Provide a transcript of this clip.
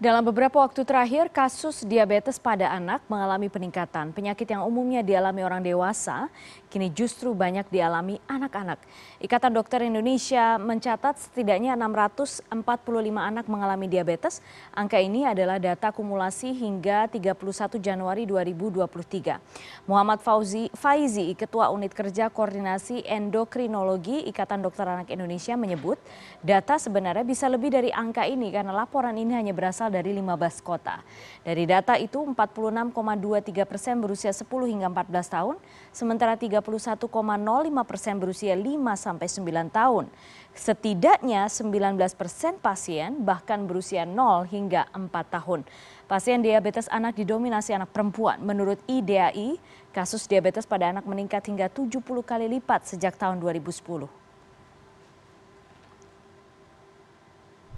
Dalam beberapa waktu terakhir, kasus diabetes pada anak mengalami peningkatan. Penyakit yang umumnya dialami orang dewasa, kini justru banyak dialami anak-anak. Ikatan Dokter Indonesia mencatat setidaknya 645 anak mengalami diabetes. Angka ini adalah data kumulasi hingga 31 Januari 2023. Muhammad Fauzi Faizi, Ketua Unit Kerja Koordinasi Endokrinologi Ikatan Dokter Anak Indonesia menyebut, data sebenarnya bisa lebih dari angka ini karena laporan ini hanya berasal dari 15 kota. Dari data itu 46,23 persen berusia 10 hingga 14 tahun, sementara 31,05 persen berusia 5 sampai 9 tahun. Setidaknya 19 persen pasien bahkan berusia 0 hingga 4 tahun. Pasien diabetes anak didominasi anak perempuan. Menurut IDAI, kasus diabetes pada anak meningkat hingga 70 kali lipat sejak tahun 2010.